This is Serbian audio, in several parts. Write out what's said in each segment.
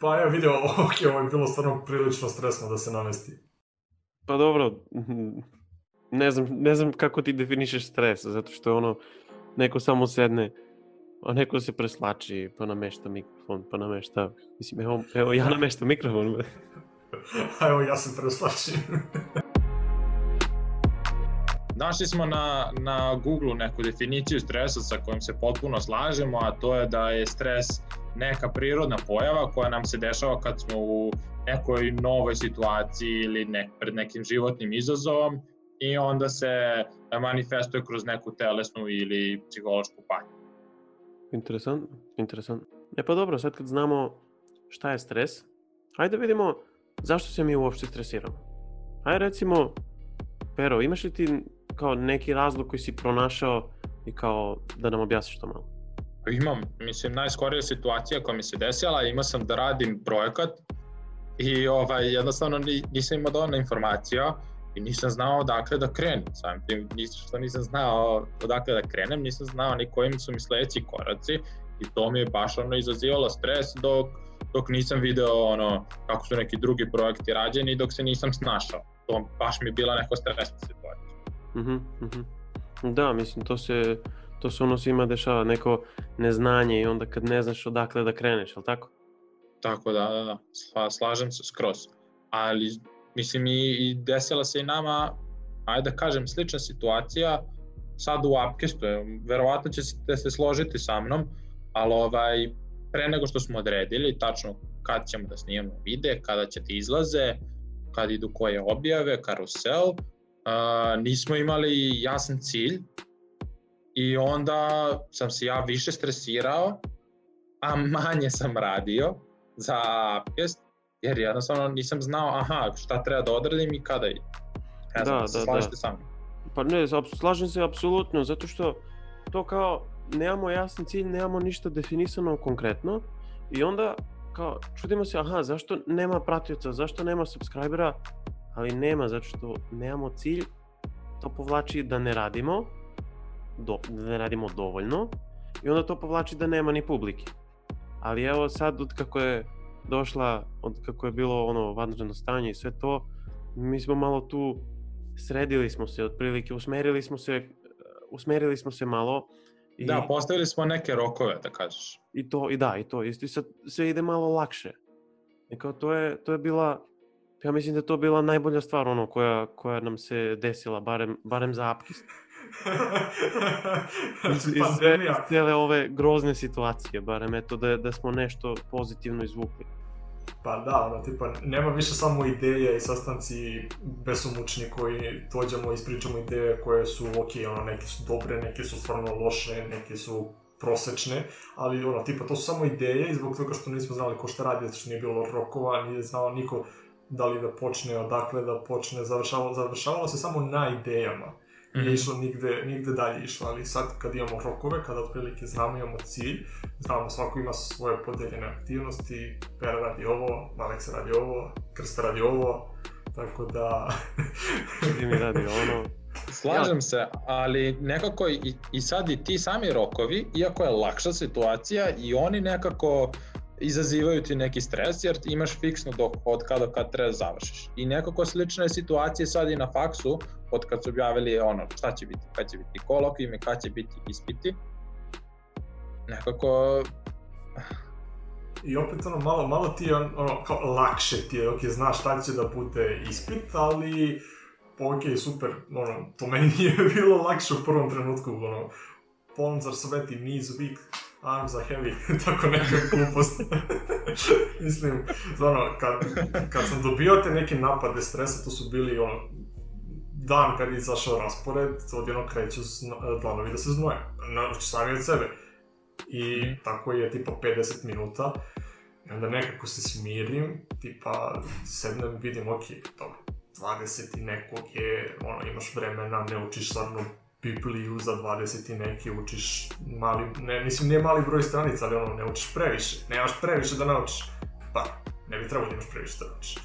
Pa ja vidio, ok, ovo je bilo stvarno prilično stresno da se namesti. Pa dobro, ne znam, ne znam kako ti definišeš stres, zato što ono, neko samo sedne, a neko se preslači, pa namešta mikrofon, pa namešta, mislim, evo, evo ja nameštam mikrofon. a evo ja se preslačim. Našli smo na, na Google neku definiciju stresa sa kojom se potpuno slažemo, a to je da je stres neka prirodna pojava koja nam se dešava kad smo u nekoj novoj situaciji ili nek, pred nekim životnim izazovom i onda se manifestuje kroz neku telesnu ili psihološku patnju. Interesantno, interesantno. E pa dobro, sad kad znamo šta je stres, hajde da vidimo zašto se mi uopšte stresiramo. Hajde recimo, Pero, imaš li ti kao neki razlog koji si pronašao i kao da nam objasniš to malo? Imam, mislim, najskorija situacija koja mi se desila, imao sam da radim projekat i ovaj, jednostavno nisam imao dovoljno informacija i nisam znao odakle da krenem. Sam tim, što nisam znao odakle da krenem, nisam znao ni kojim su mi sledeći koraci i to mi je baš ono izazivalo stres dok, dok nisam video ono kako su neki drugi projekti rađeni dok se nisam snašao. To baš mi je bila neka stresna situacija. Mhm, mm mhm. Mm da, mislim, to se, to se ono svima dešava, neko neznanje i onda kad ne znaš odakle da kreneš, ali tako? Tako da, da, da, slažem se skroz. Ali, mislim, i, i desila se i nama, ajde da kažem, slična situacija, sad u Upcastu, verovatno ćete se složiti sa mnom, ali ovaj, pre nego što smo odredili tačno kad ćemo da snimamo vide, kada će ti izlaze, kad idu koje objave, karusel, uh, nismo imali jasan cilj i onda sam se ja više stresirao, a manje sam radio za Upcast, jer jednostavno nisam znao aha, šta treba da odradim i kada idem. Ja da, znam, da, da. da. sa mnom. Pa ne, slažem se apsolutno, zato što to kao nemamo jasan cilj, nemamo ništa definisano konkretno i onda kao čudimo se, aha, zašto nema pratioca, zašto nema subscribera, ali nema, zato što nemamo cilj, to povlači da ne radimo, do, da ne radimo dovoljno i onda to povlači da nema ni publike. Ali evo sad od kako je došla, od kako je bilo ono vanredno stanje i sve to, mi smo malo tu sredili smo se otprilike, usmerili smo se usmerili smo se malo I, da, postavili smo neke rokove, da kažeš. I to, i da, i to. Isto i sad sve ide malo lakše. I kao to je, to je bila, ja mislim da to bila najbolja stvar ono koja, koja nam se desila, barem, barem za Apkist. Iz, iz, sve, iz cele ove grozne situacije, barem eto da, da smo nešto pozitivno izvukli. Pa da, ono, tipa, nema više samo ideje i sastanci besomučni koji dođemo i ispričamo ideje koje su, ok, ono, neke su dobre, neke su stvarno loše, neke su prosečne, ali ono, tipa, to su samo ideje i zbog toga što nismo znali ko šta radi, zato što nije bilo rokova, nije znao niko da li da počne, odakle da počne, završavalo, završavalo se samo na idejama nije mhm. išlo nigde, nigde dalje išlo, ali sad kad imamo rokove, kada otprilike znamo, imamo cilj, znamo svako ima svoje podeljene aktivnosti, Pera radi ovo, Aleksa radi ovo, Krsta radi ovo, tako da... Ti mi radi ono. Slažem ja. se, ali nekako i, i sad i ti sami rokovi, iako je lakša situacija, i oni nekako izazivaju ti neki stres jer imaš fiksno dok, od kada kad treba završiš. I nekako slična je situacija sad i na faksu, od kad su objavili ono šta će biti, kad će biti kolokvijumi, kad će biti ispiti. Nekako I opet ono, malo, malo ti je ono, kao lakše ti je, ok, znaš šta će da bude ispit, ali ok, super, ono, to meni nije bilo lakše u prvom trenutku, ono, Ponzar Sveti Niz Week, arms are heavy, tako neka glupost. Mislim, ono, kad, kad sam dobio te neke napade stresa, to su bili ono, dan kad je izašao raspored, odjedno kreću dlanovi da se znoje, znači sami od sebe. I mm. tako je tipa 50 minuta, i onda nekako se smirim, tipa sednem, vidim, ok, dobro, 20 i nekog je, ono, imaš vremena, ne učiš stvarno Bibliju za 20 i neki, učiš mali, ne, mislim, nije mali broj stranica, ali ono, ne učiš previše, nemaš previše da naučiš. Pa, ne bi trebalo da imaš previše da naučiš.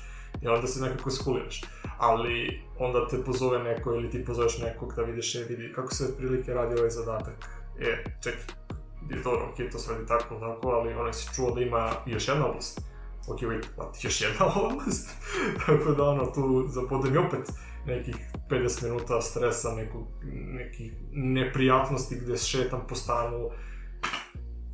I onda se nekako skuliraš. Ali onda te pozove neko ili ti pozoveš nekog da vidiš, e, vidi kako se otprilike radi ovaj zadatak. E, čekaj, je to, ok, to se radi tako, tako, ali onaj si čuo da ima još jedna oblast. ok, wait, what, još jedna oblast? Tako da, ono, tu zapodem i opet nekih 50 minuta stresa, nekog, nekih neprijatnosti gde šetam po stanu,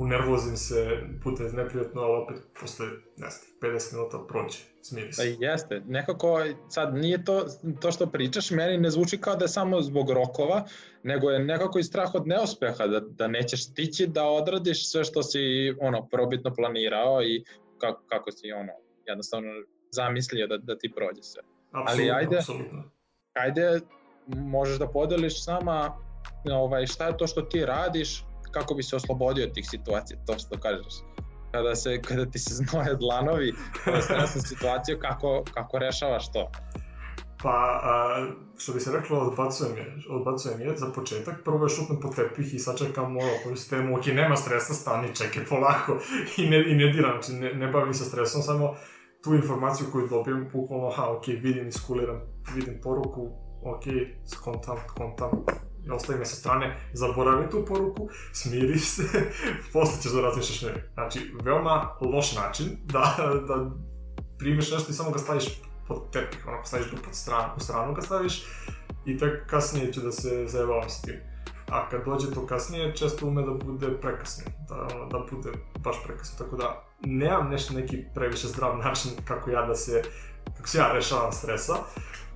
unervozim se, putem neprijatno, ali opet posle, ne znam, 50 minuta prođe, smiri se. Pa jeste, nekako sad nije to, to što pričaš, meni ne zvuči kao da je samo zbog rokova, nego je nekako i strah od neuspeha, da, da nećeš stići da odradiš sve što si ono, probitno planirao i kako, kako si ono, jednostavno zamislio da, da ti prođe sve. Apsolutno, Ali ajde, apsolutno. Ajde, možeš da podeliš sama ovaj, šta je to što ti radiš, kako bi se oslobodio od tih situacija, to što kažeš. Kada, se, kada ti se znoje dlanovi, kada stresna situacija, kako, kako rešavaš to? Pa, a, što bi se reklo, odbacujem je, odbacujem je za početak, prvo je šutnem po tepih i sačekam ono, koju sistemu, ok, nema stresa, stani, čekaj polako i ne, i ne diram, znači ne, ne bavim se stresom, samo tu informaciju koju dobijem, bukvalno, aha, ok, vidim, iskuliram, vidim poruku, ok, skontam, kontam, i ostavi me sa strane, zaboravi tu poruku, smiri se, posle ćeš da razmišljaš ne. Znači, veoma loš način da, da primiš nešto i samo ga staviš pod tepih, onako staviš ga pod stranu, u stranu ga staviš i tek kasnije ću da se zajebavam s tim. A kad dođe to kasnije, često ume da bude prekasno, da, da bude baš prekasno, tako da nemam nešto neki previše zdrav način kako ja da se, kako se ja rešavam stresa.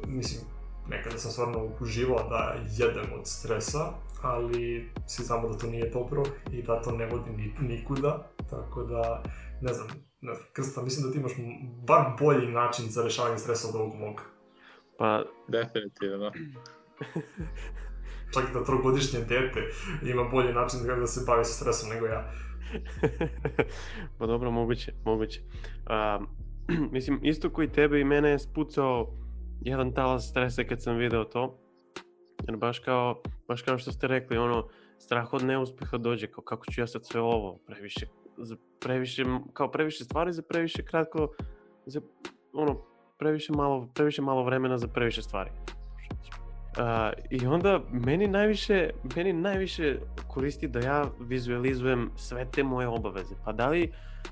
Mislim, nekada sam stvarno uživao da jedem od stresa, ali svi znamo da to nije dobro i da to ne vodi ni, nikuda, tako da, ne znam, ne znam, Krsta, mislim da ti imaš bar bolji način za rešavanje stresa od ovog mog. Pa, Definitivno. Čak da trogodišnje dete ima bolji način da se bavi sa stresom nego ja. pa dobro, moguće, moguće. A, mislim, isto koji tebe i mene je spucao jedan talas stresa kad sam video to. Jer baš kao, baš kao što ste rekli, ono, strah od neuspeha dođe, kao kako ću ja sad sve ovo, previše, za previše, kao previše stvari za previše kratko, za, ono, previše malo, previše malo vremena za previše stvari. Uh, I onda meni najviše, meni najviše koristi da ja vizualizujem sve te moje obaveze. Pa da li,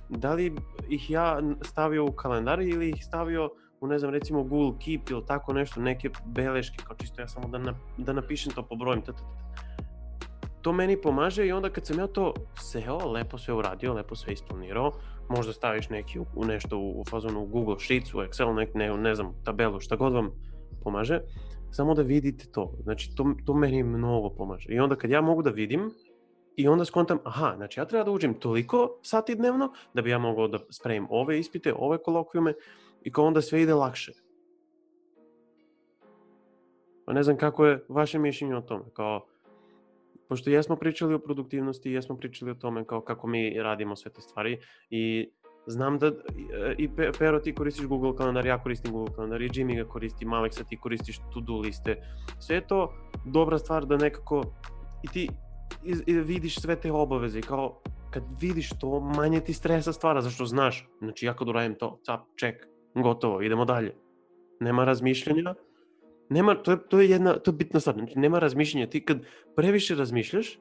da li ih ja stavio u kalendar ili ih stavio u ne znam recimo Google Keep ili tako nešto, neke beleške, kao čisto ja samo da, na, da napišem to po brojem, to meni pomaže i onda kad sam ja to seo, lepo sve uradio, lepo sve isplanirao, možda staviš neki u, u nešto u, u fazonu u Google Sheets, u Excel, nek, ne, ne znam, tabelu, šta god vam pomaže, samo da vidite to. Znači, to, to meni mnogo pomaže. I onda kad ja mogu da vidim, i onda skontam, aha, znači ja treba da uđem toliko sati dnevno da bi ja mogao da spremim ove ispite, ove kolokvijume i kao onda sve ide lakše. Pa ne znam kako je vaše mišljenje o tome, kao, pošto jesmo pričali o produktivnosti, jesmo pričali o tome kao kako mi radimo sve te stvari i znam da i Pero ti koristiš Google kalendar, ja koristim Google kalendar i Jimmy ga koristi, Maleksa ti koristiš to-do liste. Sve je to dobra stvar da nekako i ti i vidiš sve te obaveze i kao kad vidiš to, manje ti stresa stvara, zašto znaš, znači ja kad uradim to, cap, ček, gotovo, idemo dalje. Nema razmišljanja, nema, to je, to je jedna, to je bitna stvar, znači nema razmišljanja, ti kad previše razmišljaš,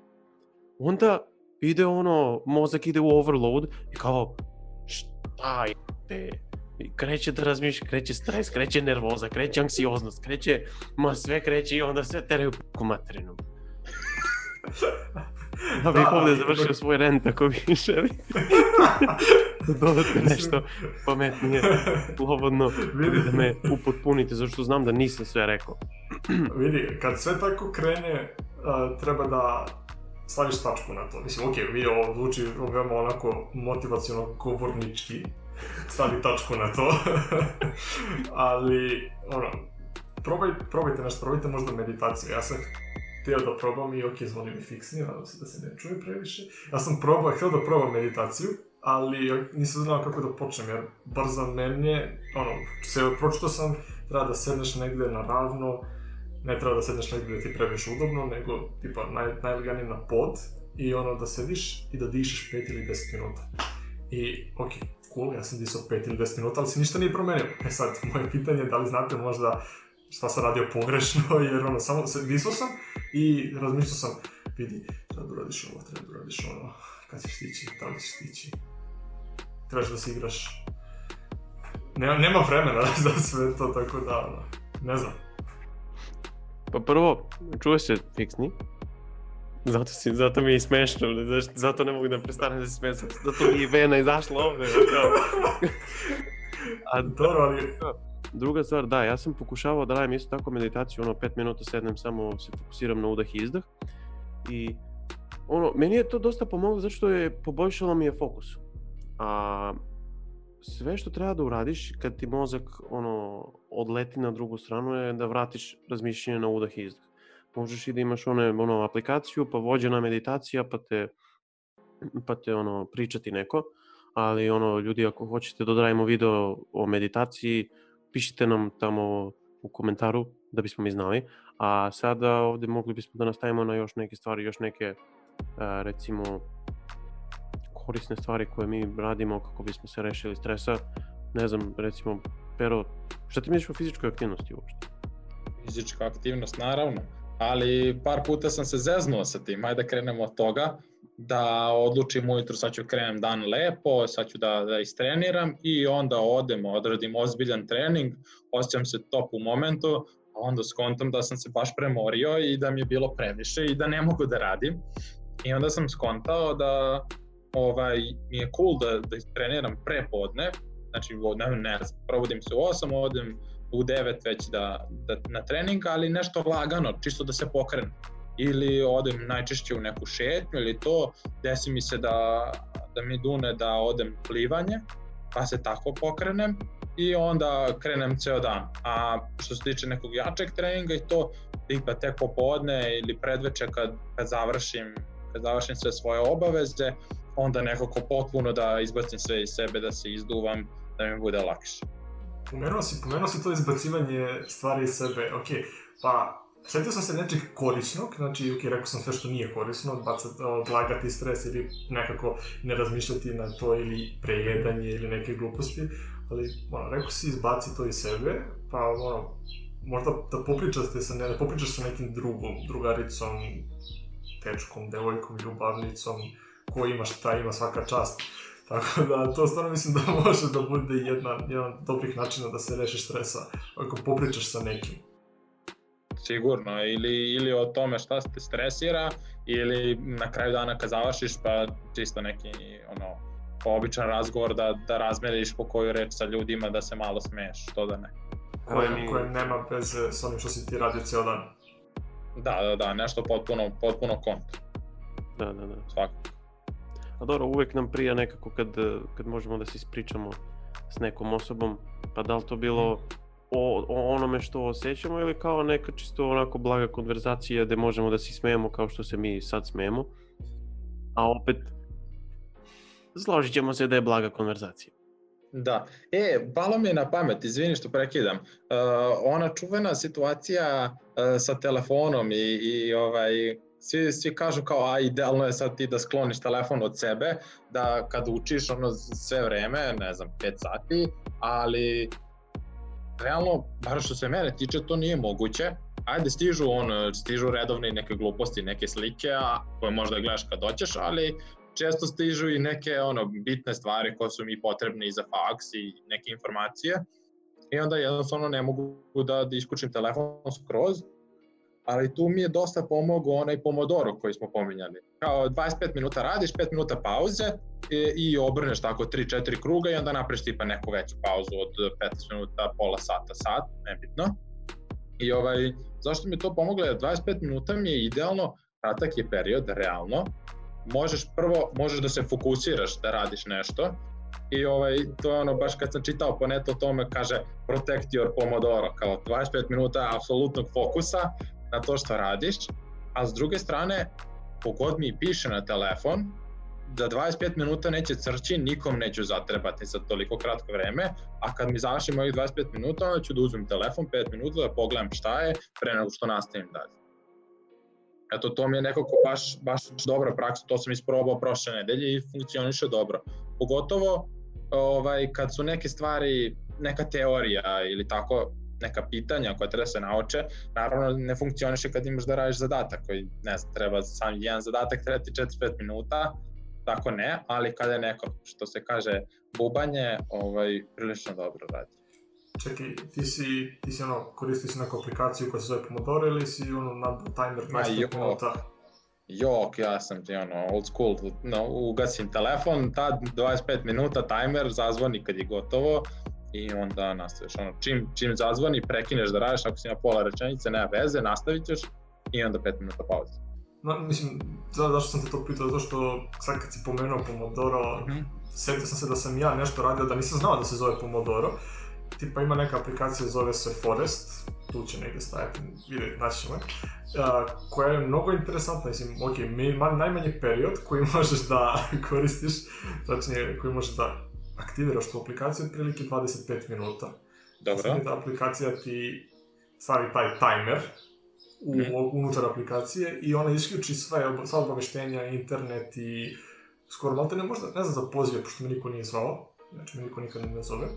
onda ide ono, mozak ide u overload i kao, šta je te, kreće da razmišlja, kreće stres, kreće nervoza, kreće anksioznost, kreće, ma sve kreće i onda sve teraju po materinu. Da bih ovde završio svoj rent ako vi želite. da dodate nešto pametnije, slobodno, da me upotpunite, zašto znam da nisam sve rekao. Vidi, kad sve tako krene, treba da staviš tačku na to. Mislim, okej, okay, vidi, ovo zvuči veoma onako motivacijalno govornički, stavi tačku na to, ali, ono, probaj, probajte nešto, probajte možda meditaciju. Ja sam htio da probam i ok, zvoni mi fiksni, nadam se da se ne čuje previše. Ja sam probao, htio da probam meditaciju, ali nisam znao kako da počnem, jer bar za mene, ono, se pročito sam, treba da sedneš negde na ravno, ne treba da sedneš negde da ti previše udobno, nego tipa naj, najleganije na pod i ono da sediš i da dišeš 5 ili 10 minuta. I, ok, cool, ja sam disao 5 ili 10 minuta, ali se ništa nije promenilo. E sad, moje pitanje je da li znate možda šta sam radio pogrešno, jer ono, samo se disao sam i razmišljao sam, vidi, treba da uradiš ovo, treba da uradiš ono, kad ćeš stići, da li ćeš stići, trebaš da se igraš nema, nema vremena za sve to, tako da, ono, ne znam. Pa prvo, čuo se fiksni. Zato, si, zato mi je smešno, zato, zato ne mogu da prestanem da se smijem, zato mi je vena izašla ovde. A dobro, ali... Druga stvar, da, ja sam pokušavao da radim isto tako meditaciju, ono 5 minuta sednem, samo se fokusiram na udah i izdah. I ono, meni je to dosta pomoglo zato što je poboljšalo mi je fokus. A sve što treba da uradiš kad ti mozak ono odleti na drugu stranu je da vratiš razmišljanje na udah i izdah. Možeš i da imaš one, ono, aplikaciju, pa vođena meditacija, pa te, pa te ono, pričati neko, ali ono, ljudi ako hoćete da odradimo video o meditaciji, pišite nam tamo u komentaru da bismo mi znali. A sada ovde mogli bismo da nastavimo na još neke stvari, još neke, recimo, korisne stvari koje mi radimo kako bismo se rešili stresa. Ne znam, recimo, Pero, šta ti misliš o fizičkoj aktivnosti uopšte? Fizička aktivnost, naravno, ali par puta sam se zeznuo sa tim, ajde da krenemo od toga, da odlučim ujutru sad ću krenem dan lepo, sad ću da, da istreniram i onda odem, odradim ozbiljan trening, osjećam se top u momentu, a onda skontam da sam se baš premorio i da mi je bilo previše i da ne mogu da radim. I onda sam skontao da ovaj, mi je cool da, da treniram pre podne, znači ne, ne znam, probudim se u 8, odem u 9 već da, da, na trening, ali nešto lagano, čisto da se pokrenem. Ili odem najčešće u neku šetnju ili to, desi mi se da, da mi dune da odem plivanje, pa se tako pokrenem i onda krenem ceo dan. A što se tiče nekog jačeg treninga i to, tipa tek popodne ili predveče kad, kad završim kad završim sve svoje obaveze, onda nekako potpuno da izbacim sve iz sebe, da se izduvam, da mi bude lakše. Pomenuo si, pomenuo si to izbacivanje stvari iz sebe, ok, pa Sjetio sam se nečeg korisnog, znači, ok, rekao sam sve što nije korisno, bacati, odlagati stres ili nekako ne razmišljati na to ili prejedanje ili neke gluposti, ali, ono, rekao si izbaci to iz sebe, pa, ono, možda da popričate sa, ne, da popričaš sa nekim drugom, drugaricom, tečkom, devojkom, ljubavnicom, ko ima šta ima svaka čast. Tako da, to stvarno mislim da može da bude jedna, jedan dobrih načina da se rešiš stresa, ako popričaš sa nekim. Sigurno, ili, ili o tome šta te stresira, ili na kraju dana kad završiš, pa čisto neki, ono, običan razgovor da, da razmeriš po koju reč sa ljudima, da se malo smeješ, što da ne. Koje, mi... koje nema veze s onim što si ti radio ceo dan. Da, da, da, nešto potpuno, potpuno kontra. Da, da, da. Svakako. A dobro, uvek nam prija nekako kad, kad možemo da se ispričamo s nekom osobom, pa da li to bilo o, o onome što osjećamo ili kao neka čisto onako blaga konverzacija gde možemo da se smejemo kao što se mi sad smejemo, a opet složit ćemo se da je blaga konverzacija. Da. E, palo mi je na pamet, izvini što prekidam. Uh, ona čuvena situacija uh, sa telefonom i, i ovaj, svi, svi kažu kao, a idealno je sad ti da skloniš telefon od sebe, da kad učiš ono sve vreme, ne znam, 5 sati, ali realno, bar što se mene tiče, to nije moguće. Ajde, stižu, on, stižu redovne neke gluposti, neke slike, a koje možda gledaš kad doćeš, ali često stižu i neke ono bitne stvari koje su mi potrebne i za faks i neke informacije i onda jednostavno ne mogu da, da iskučim telefon skroz, ali tu mi je dosta pomogao onaj Pomodoro koji smo pominjali. Kao 25 minuta radiš, 5 minuta pauze i, i obrneš tako 3-4 kruga i onda napraviš tipa neku veću pauzu od 15 minuta, pola sata, sat, nebitno. I ovaj, zašto mi je to pomoglo? 25 minuta mi je idealno, kratak je period, realno, možeš prvo, možeš da se fokusiraš da radiš nešto i ovaj, to je ono, baš kad sam čitao po netu o tome, kaže protect your pomodoro, kao 25 minuta apsolutnog fokusa na to što radiš, a s druge strane, kogod mi piše na telefon, da 25 minuta neće crći, nikom neću zatrebati za toliko kratko vreme, a kad mi završim ovih 25 minuta, onda ću da uzmem telefon 5 minuta da pogledam šta je, pre nego što nastavim dalje. Eto, to mi je nekako baš, baš dobra praksa, to sam isprobao prošle nedelje i funkcioniše dobro. Pogotovo ovaj, kad su neke stvari, neka teorija ili tako, neka pitanja koja treba da se nauče, naravno ne funkcioniše kad imaš da radiš zadatak koji, ne znam, treba sam jedan zadatak, treba ti 4-5 minuta, tako ne, ali kada je neko, što se kaže, bubanje ovaj, prilično dobro radi. Čekaj, ti si, ti si ono, koristiš neku aplikaciju koja se zove Pomodoro ili si ono na timer Ma 25 jo. minuta? Jok, ja sam ti ono old school, no, ugasim telefon, tad 25 minuta timer, zazvoni kad je gotovo i onda nastaviš. Ono, čim, čim zazvoni, prekineš da radiš, ako si na pola rečenice, nema veze, nastavit ćeš i onda 5 minuta pauze. No, mislim, za, zašto sam te to pitao, zato što sad kad si pomenuo Pomodoro, Mhm. setio sam se da sam ja nešto radio da nisam znao da se zove Pomodoro. Tipa ima neka aplikacija, zove se Forest, tu će negdje stajati, vidjeti, naći ćemo a, koja je mnogo interesantna, mislim, ok, mi, ma, najmanji period koji možeš da koristiš, tačnije koji možeš da aktiviraš tu aplikaciju, otprilike 25 minuta. Dobro. Znači, aplikacija ti stavi taj timer u, Mhm. unutar aplikacije i ona isključi sve, sva obaveštenja, internet i skoro malte ne možda, ne znam za pozive, pošto me niko nije zvao, znači me niko nikad ne zove,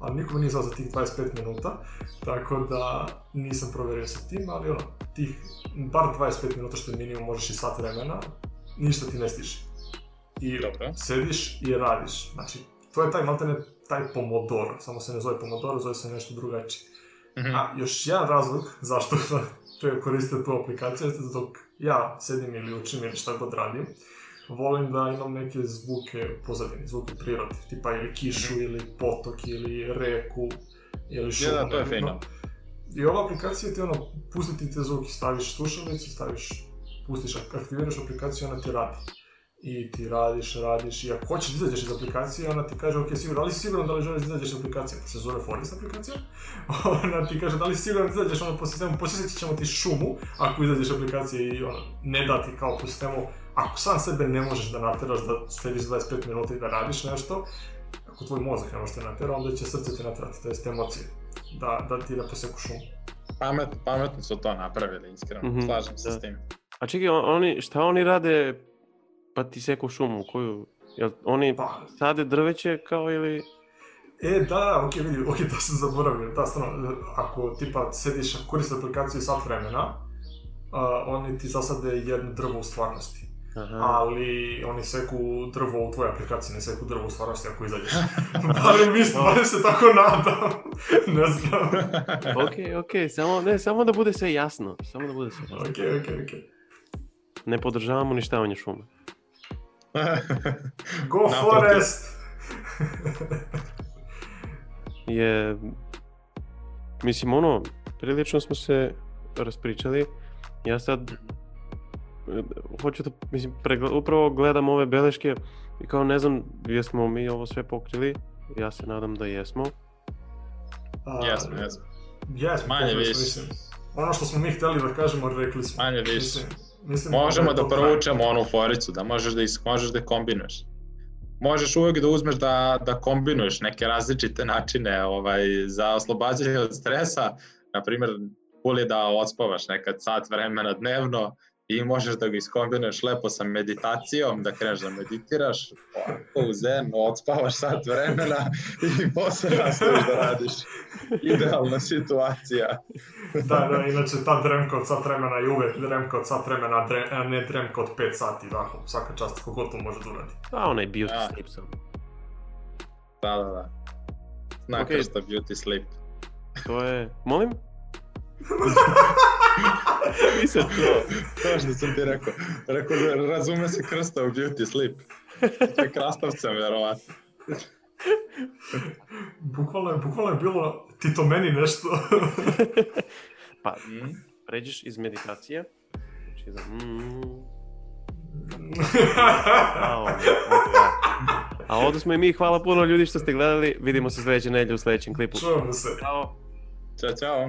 ali niko me nije zvao za tih 25 minuta, tako da nisam provjerio sa tim, ali ono, tih bar 25 minuta što je minimum, možeš i sat vremena, ništa ti ne stiže. I Dobro. sediš i radiš, znači, to je taj maltene taj Pomodoro, samo se ne zove Pomodoro, zove se nešto drugačije. Mhm. A još jedan razlog zašto treba koristiti tu aplikaciju jeste da dok ja sedim ili učim ili šta god radim, volim da imam neke zvuke u pozadini, zvuke prirode, tipa ili kišu ili potok ili reku ili šumu. da, to je fino. I ova aplikacija ti ono, pusti ti te zvuke, staviš slušalicu, staviš, pustiš, aktiviraš aplikaciju, ona ti radi. I ti radiš, radiš, i ako hoćeš da izađeš iz aplikacije, ona ti kaže, ok, sigurno, da li si siguran da li želiš da izađeš iz aplikacije, pošto se zove Forest aplikacija, ona ti kaže, da li si siguran da izađeš, ono, po sistemu, posjetit ćemo ti šumu, ako izađeš iz aplikacije i ono, ne da ti kao po sistemu, ako sam sebe ne možeš da nateraš da sediš 25 minuta i da radiš nešto, ako tvoj mozak ne može te natera, onda će srce te naterati, to jest emocije, da, da ti da poseku šumu. Pamet, pametno su to napravili, iskreno. Mhm, Slažem se da. s tim. A čekaj, on- oni, šta oni rade pa ti seku šumu? Koju? Jel oni Pa, sade drveće kao ili... E, da, ok, vidi, ok, to sam zaboravio, da, stvarno, ako tipa sediš, ako koristiš aplikaciju sat vremena, a, oni ti zasade jedno drvo u stvarnosti. Aha. Ali oni seku drvo u tvojoj aplikaciji, ne seku drvo u stvarnosti ako izađeš. barem mislim, barem se tako nadam. ne znam. ok, ok, samo, ne, samo da bude sve jasno. Samo da bude sve jasno. ok, ok, ok. Ne podržavamo uništavanje šume. Go. Forest! Je... Mislim, ono, prilično smo se raspričali. Ja sad hoću da, mislim, pregle- upravo gledam ove beleške i kao ne znam jesmo mi ovo sve pokrili. Ja se nadam da jesmo. A, Jesmo, jesmo. Jesmo, Manje više. mislim. Ono što smo mi htjeli da kažemo, rekli smo. Manje više. Mislim, Možemo je da provučemo onu foricu, da možeš da, is, možeš da kombinuješ. Možeš uvek da uzmeš da, da kombinuješ neke različite načine ovaj, za oslobađanje od stresa. Na primjer, bolje da odspavaš nekad sat vremena dnevno i možeš da ga iskombinuješ lepo sa meditacijom, da kreneš da meditiraš, ovako u zen, odspavaš sat vremena i posle nastaviš da radiš. Idealna situacija. Da, da, inače ta dremka od sat vremena je uvek dremka od sat vremena, a dre- a ne dremka od 5 sati, da, svaka čast kogod to može da uradi. A onaj beauty Da. sleep sam. Da, da, da. Zna Okej. krsta beauty sleep. To je... Molim? Nisam čuo. To što sam ti rekao. Rekao da razume se krsta u beauty sleep. To je krastavcem, verovatno. Bukvalno je, bukvalno je bilo ti to meni nešto. Pa, Mm. pređeš iz meditacije. Znači, za... Mm, a, ovdje smo i mi, hvala puno ljudi što ste gledali. Vidimo se sljedeće nedjelje u sljedećem klipu. Čujemo se. Ćao! Ćao, čao.